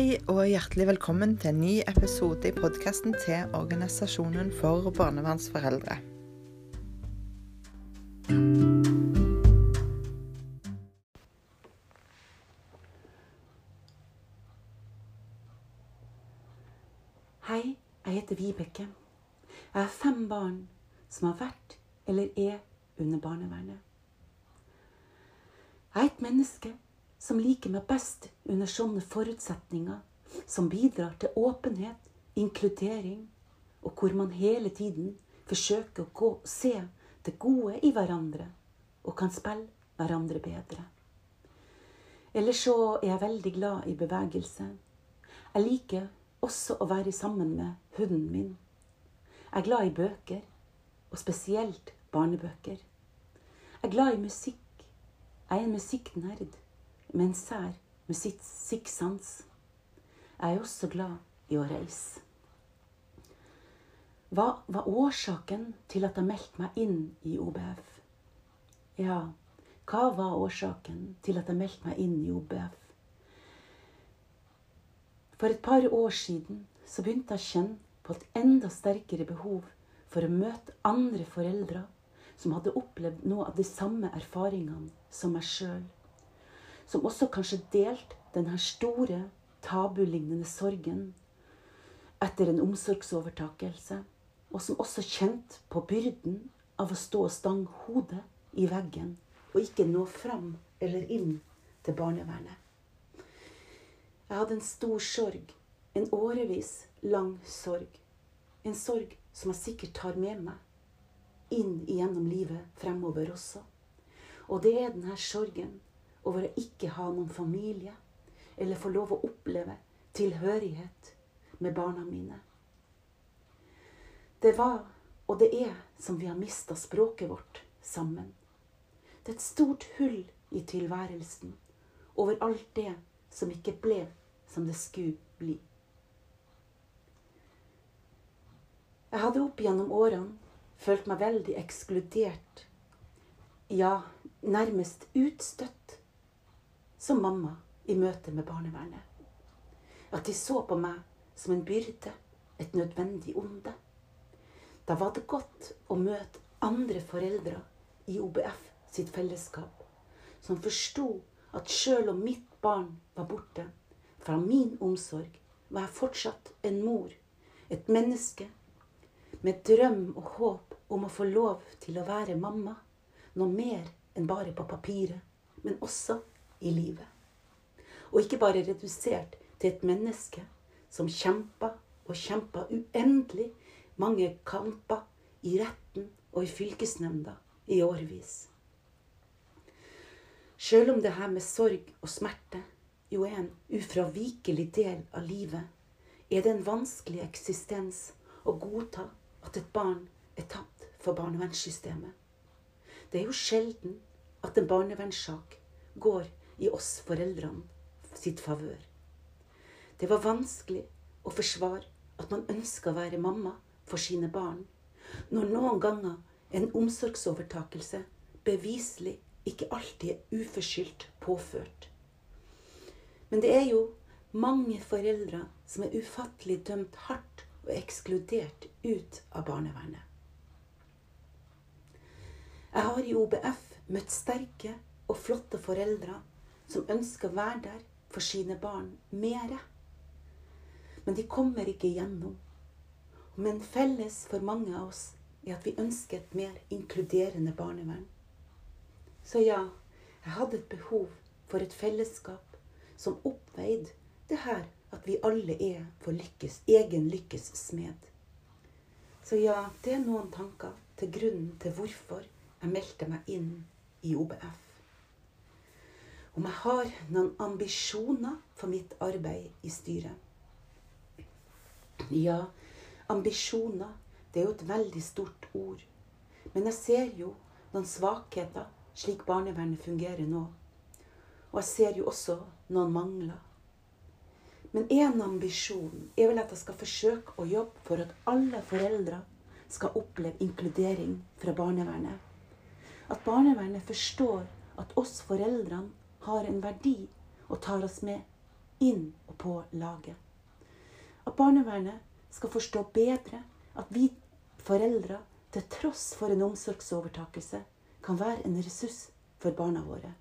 Hei og hjertelig velkommen til en ny episode i podkasten til Organisasjonen for barnevernsforeldre. Hei, jeg heter Vibeke. Jeg har fem barn som har vært eller er under barnevernet. Jeg er et menneske som liker meg best under sånne forutsetninger som bidrar til åpenhet, inkludering, og hvor man hele tiden forsøker å gå, se det gode i hverandre og kan spille hverandre bedre. Ellers så er jeg veldig glad i bevegelse. Jeg liker også å være sammen med hunden min. Jeg er glad i bøker, og spesielt barnebøker. Jeg er glad i musikk. Jeg er en musikknerd med en sær musikksans. Jeg er også glad i å reise. Hva var årsaken til at jeg meldte meg inn i OBF? Ja, hva var årsaken til at jeg meldte meg inn i OBF? For et par år siden så begynte jeg å kjenne på et enda sterkere behov for å møte andre foreldre som hadde opplevd noe av de samme erfaringene som meg sjøl. Som også kanskje delte denne store, tabulignende sorgen etter en omsorgsovertakelse. Og som også kjente på byrden av å stå og stange hodet i veggen og ikke nå fram eller inn til barnevernet. Jeg hadde en stor sorg. En årevis lang sorg. En sorg som jeg sikkert tar med meg inn igjennom livet fremover også. Og det er denne sorgen over å ikke ha noen familie, eller få lov å oppleve tilhørighet med barna mine. Det var, og det er, som vi har mista språket vårt sammen. Det er et stort hull i tilværelsen over alt det som ikke ble som det skulle bli. Jeg hadde opp gjennom årene følt meg veldig ekskludert, ja, nærmest utstøtt, som mamma i møte med barnevernet. At de så på meg som en byrde, et nødvendig onde. Da var det godt å møte andre foreldre i OBF sitt fellesskap, som forsto at sjøl om mitt barn var borte fra min omsorg, var jeg fortsatt en mor, et menneske med drøm og håp om å få lov til å være mamma. Noe mer enn bare på papiret, men også i livet. Og ikke bare redusert til et menneske som kjempa og kjempa uendelig mange kamper i retten og i fylkesnemnda i årevis. Sjøl om det her med sorg og smerte jo er en ufravikelig del av livet, er det en vanskelig eksistens å godta at et barn er tapt for barnevernssystemet. Det er jo sjelden at en barnevernssak går i oss foreldrene sitt favør. Det var vanskelig å forsvare at man ønska å være mamma for sine barn, når noen ganger en omsorgsovertakelse beviselig ikke alltid er uforskyldt påført. Men det er jo mange foreldre som er ufattelig dømt hardt og ekskludert ut av barnevernet. Jeg har i OBF møtt sterke og flotte foreldre som ønsker å være der for sine barn mere. Men de kommer ikke igjennom. Men felles for mange av oss er at vi ønsker et mer inkluderende barnevern. Så ja, jeg hadde et behov for et fellesskap som oppveide det her at vi alle er for lykkes, egen lykkes smed. Så ja, det er noen tanker til grunnen til hvorfor jeg meldte meg inn i OBF. Om jeg har noen ambisjoner for mitt arbeid i styret? Ja, ambisjoner, det er jo et veldig stort ord. Men jeg ser jo noen svakheter slik barnevernet fungerer nå. Og jeg ser jo også noen mangler. Men én ambisjon er vel at jeg skal forsøke å jobbe for at alle foreldre skal oppleve inkludering fra barnevernet. At barnevernet forstår at oss foreldrene har en verdi og tar oss med inn og på laget. At barnevernet skal forstå bedre at vi foreldre, til tross for en omsorgsovertakelse, kan være en ressurs for barna våre.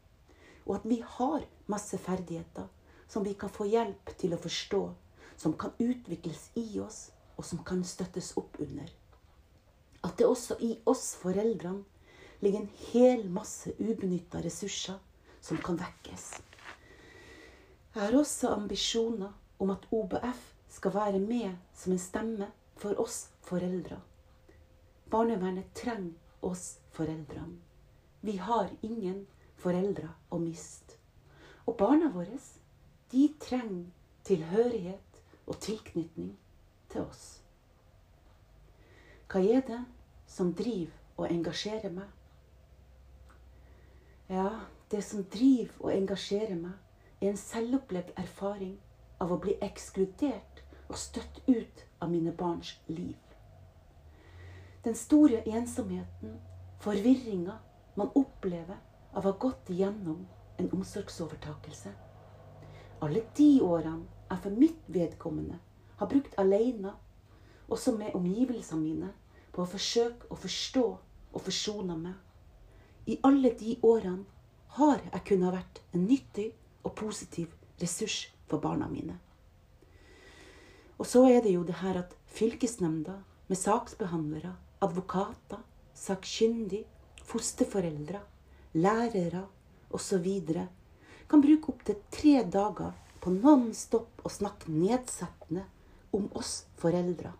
Og at vi har masse ferdigheter som vi kan få hjelp til å forstå, som kan utvikles i oss, og som kan støttes opp under. At det også i oss foreldrene ligger en hel masse ubenytta ressurser som kan vekkes. Jeg har også ambisjoner om at OBF skal være med som en stemme for oss foreldre. Barnevernet trenger oss foreldrene. Vi har ingen foreldre å miste. Og barna våre, de trenger tilhørighet og tilknytning til oss. Hva er det som driver og engasjerer meg? Ja, det som driver og engasjerer meg, er en selvopplevd erfaring av å bli ekskludert og støtt ut av mine barns liv. Den store ensomheten, forvirringa man opplever av å ha gått igjennom en omsorgsovertakelse. Alle de årene jeg for mitt vedkommende har brukt alene, også med omgivelsene mine, på å forsøke å forstå og forsone meg. I alle de årene har jeg kunnet ha vært en nyttig og positiv ressurs for barna mine. Og så er det jo det her at fylkesnemnda med saksbehandlere, advokater, sakkyndig, fosterforeldre, lærere osv. kan bruke opptil tre dager på non stop å snakke nedsettende om oss foreldre.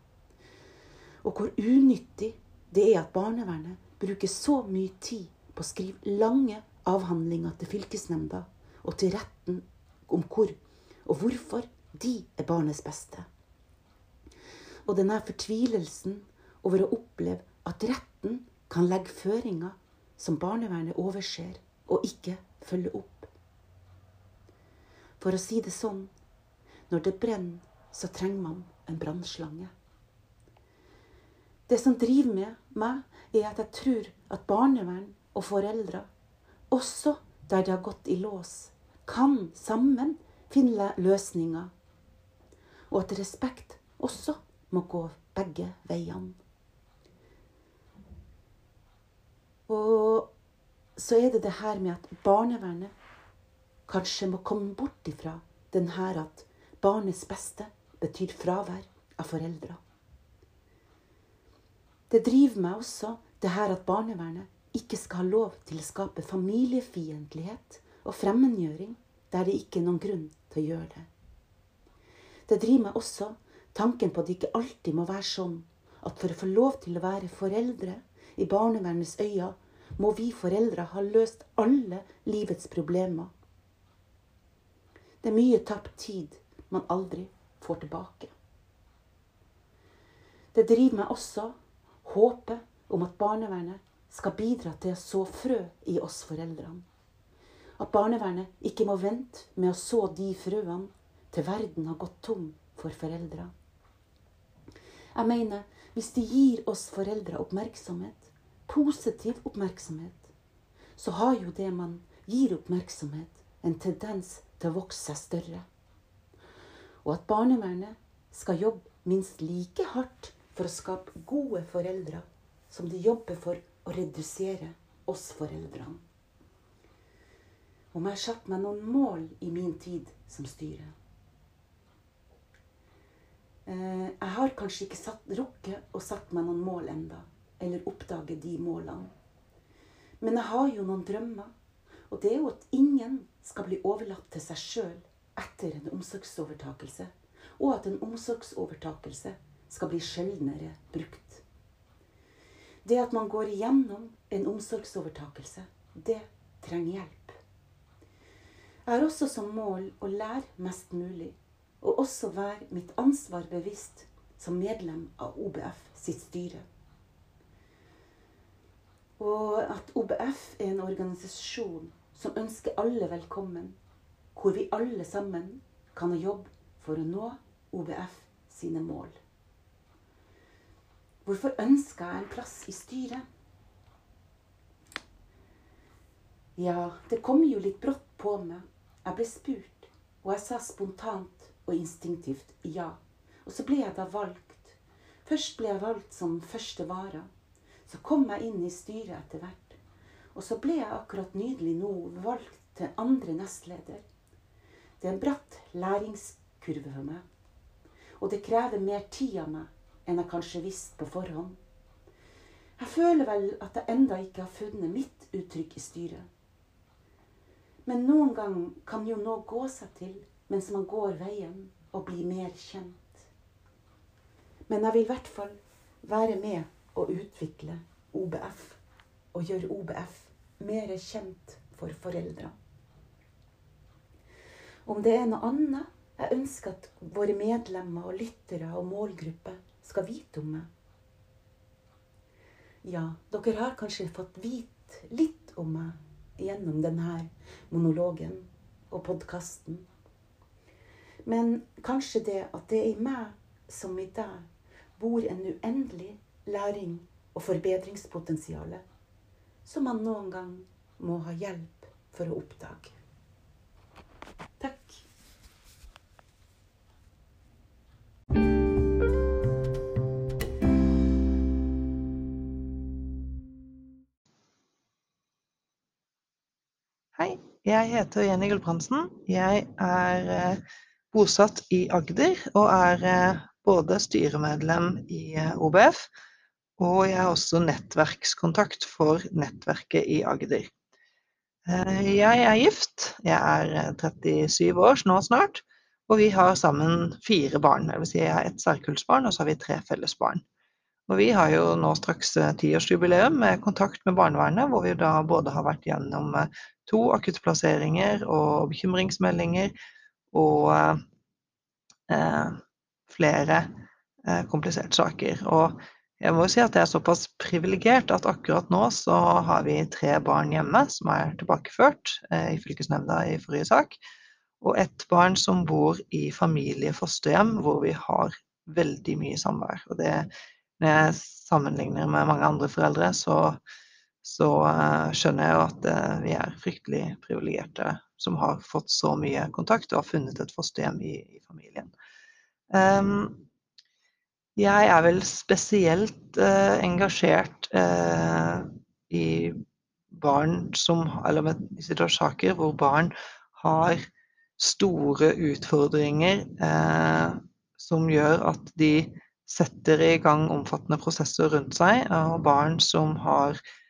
Og hvor unyttig det er at barnevernet bruker så mye tid på å skrive lange avhandlinger til fylkesnemnda og til retten om hvor og hvorfor de er barnets beste. Og denne fortvilelsen over å oppleve at retten kan legge føringer som barnevernet overser og ikke følger opp. For å si det sånn når det brenner, så trenger man en brannslange. Det som driver med meg, er at jeg tror at barnevern og foreldre, også der det har gått i lås, kan sammen finne løsninger. Og at respekt også må gå begge veiene. Og så er det det her med at barnevernet kanskje må komme bort ifra den her at barnets beste betyr fravær av foreldre. Det driver meg også det her at barnevernet ikke skal ha lov til å skape familiefiendtlighet og fremmedgjøring der det ikke er noen grunn til å gjøre det. Det driver meg også tanken på at det ikke alltid må være sånn at for å få lov til å være foreldre i barnevernets øyne, må vi foreldre ha løst alle livets problemer. Det er mye tapt tid man aldri får tilbake. Det driver meg også håpet om at barnevernet skal bidra til å så frø i oss foreldrene. At barnevernet ikke må vente med å så de frøene til verden har gått tom for foreldre. Jeg mener, hvis de gir oss foreldre oppmerksomhet, positiv oppmerksomhet, så har jo det man gir oppmerksomhet, en tendens til å vokse seg større og at barnevernet skal jobbe minst like hardt for å skape gode foreldre som de jobber for å redusere oss foreldrene. Om jeg har satt meg noen mål i min tid som styrer. Eh, jeg har kanskje ikke satt, rukket å satt meg noen mål enda, eller oppdage de målene. Men jeg har jo noen drømmer, og det er jo at ingen skal bli overlatt til seg sjøl etter en omsorgsovertakelse, og at en omsorgsovertakelse skal bli sjeldnere brukt. Det at man går igjennom en omsorgsovertakelse, det trenger hjelp. Jeg har også som mål å lære mest mulig, og også være mitt ansvar bevisst som medlem av OBF sitt styre. Og at OBF er en organisasjon som ønsker alle velkommen hvor vi alle sammen kan jobbe for å nå OBF sine mål. Hvorfor ønska jeg en plass i styret? Ja, det kom jo litt brått på meg. Jeg ble spurt Og jeg sa spontant og instinktivt ja. Og så ble jeg da valgt. Først ble jeg valgt som første vara. Så kom jeg inn i styret etter hvert. Og så ble jeg akkurat nydelig nå valgt til andre nestleder. Det er en bratt læringskurve for meg. Og det krever mer tid av meg enn jeg kanskje visste på forhånd. Jeg føler vel at jeg enda ikke har funnet mitt uttrykk i styret. Men noen gang kan jo noe gå seg til mens man går veien og blir mer kjent. Men jeg vil i hvert fall være med å utvikle OBF og gjøre OBF mer kjent for foreldre. Om det er noe annet jeg ønsker at våre medlemmer og lyttere og målgruppe skal vite om meg. Ja, dere har kanskje fått vite litt om meg gjennom denne monologen og podkasten. Men kanskje det at det er i meg som i deg bor en uendelig læring og forbedringspotensial som man noen gang må ha hjelp for å oppdage. Jeg heter Jenny Gulbrandsen. Jeg er eh, bosatt i Agder og er eh, både styremedlem i eh, OBF, og jeg er også nettverkskontakt for nettverket i Agder. Jeg er gift. Jeg er 37 år nå snart, og vi har sammen fire barn. Det vil si jeg har ett særkullsbarn, og så har vi tre fellesbarn. Og vi har jo nå straks tiårsjubileum med kontakt med barnevernet, hvor vi da både har vært gjennom to akuttplasseringer og bekymringsmeldinger og eh, flere eh, kompliserte saker. Og jeg må jo si at jeg er såpass privilegert at akkurat nå så har vi tre barn hjemme som er tilbakeført eh, i fylkesnemnda i forrige sak, og ett barn som bor i familiefosterhjem hvor vi har veldig mye samvær. Og det, når jeg sammenligner med mange andre foreldre, så så uh, skjønner jeg jo at uh, vi er fryktelig privilegerte som har fått så mye kontakt og har funnet et fosterhjem i, i familien. Um, jeg er vel spesielt uh, engasjert i barn som Eller med situasjoner hvor barn har store utfordringer som gjør at de setter i gang omfattende prosesser rundt seg, og barn som har Eh, eh,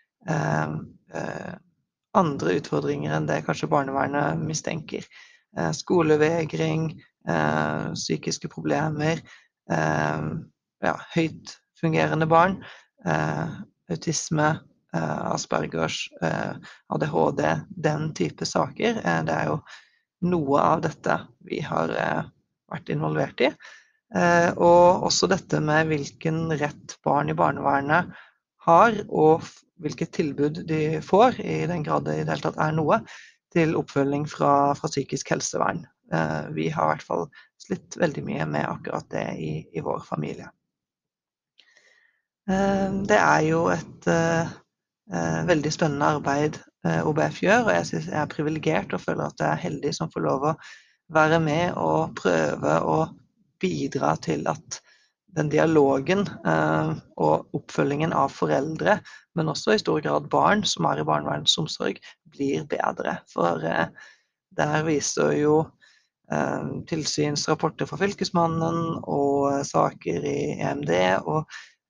andre utfordringer enn det kanskje barnevernet mistenker. Eh, skolevegring, psykiske problemer, ja, høyt fungerende barn, autisme, Aspergers, ADHD, den type saker. Det er jo noe av dette vi har vært involvert i. Og også dette med hvilken rett barn i barnevernet har, og hvilket tilbud de får, i den grad det i det hele tatt er noe, til oppfølging fra, fra psykisk helsevern. Eh, vi har i hvert fall slitt veldig mye med akkurat det i, i vår familie. Eh, det er jo et eh, veldig spennende arbeid OBF gjør, og jeg synes jeg er privilegert og føler at jeg er heldig som får lov å være med og prøve å bidra til at den dialogen eh, og oppfølgingen av foreldre, men også i stor grad barn som er i barnevernsomsorg, blir bedre. For eh, der viser jo eh, tilsynsrapporter fra Fylkesmannen og eh, saker i EMD og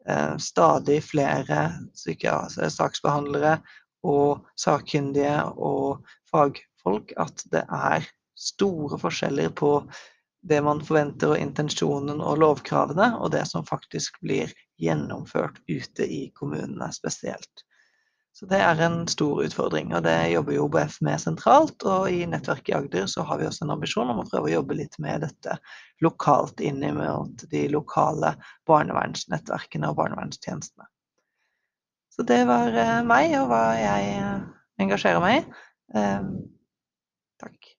eh, stadig flere saksbehandlere og sakkyndige og fagfolk at det er store forskjeller på det man forventer og intensjonen og lovkravene, og det som faktisk blir gjennomført ute i kommunene spesielt. Så det er en stor utfordring, og det jobber jo OBF med sentralt. Og i nettverket i Agder så har vi også en ambisjon om å prøve å jobbe litt med dette lokalt inn mot de lokale barnevernsnettverkene og barnevernstjenestene. Så det var eh, meg og hva jeg engasjerer meg i. Eh, takk.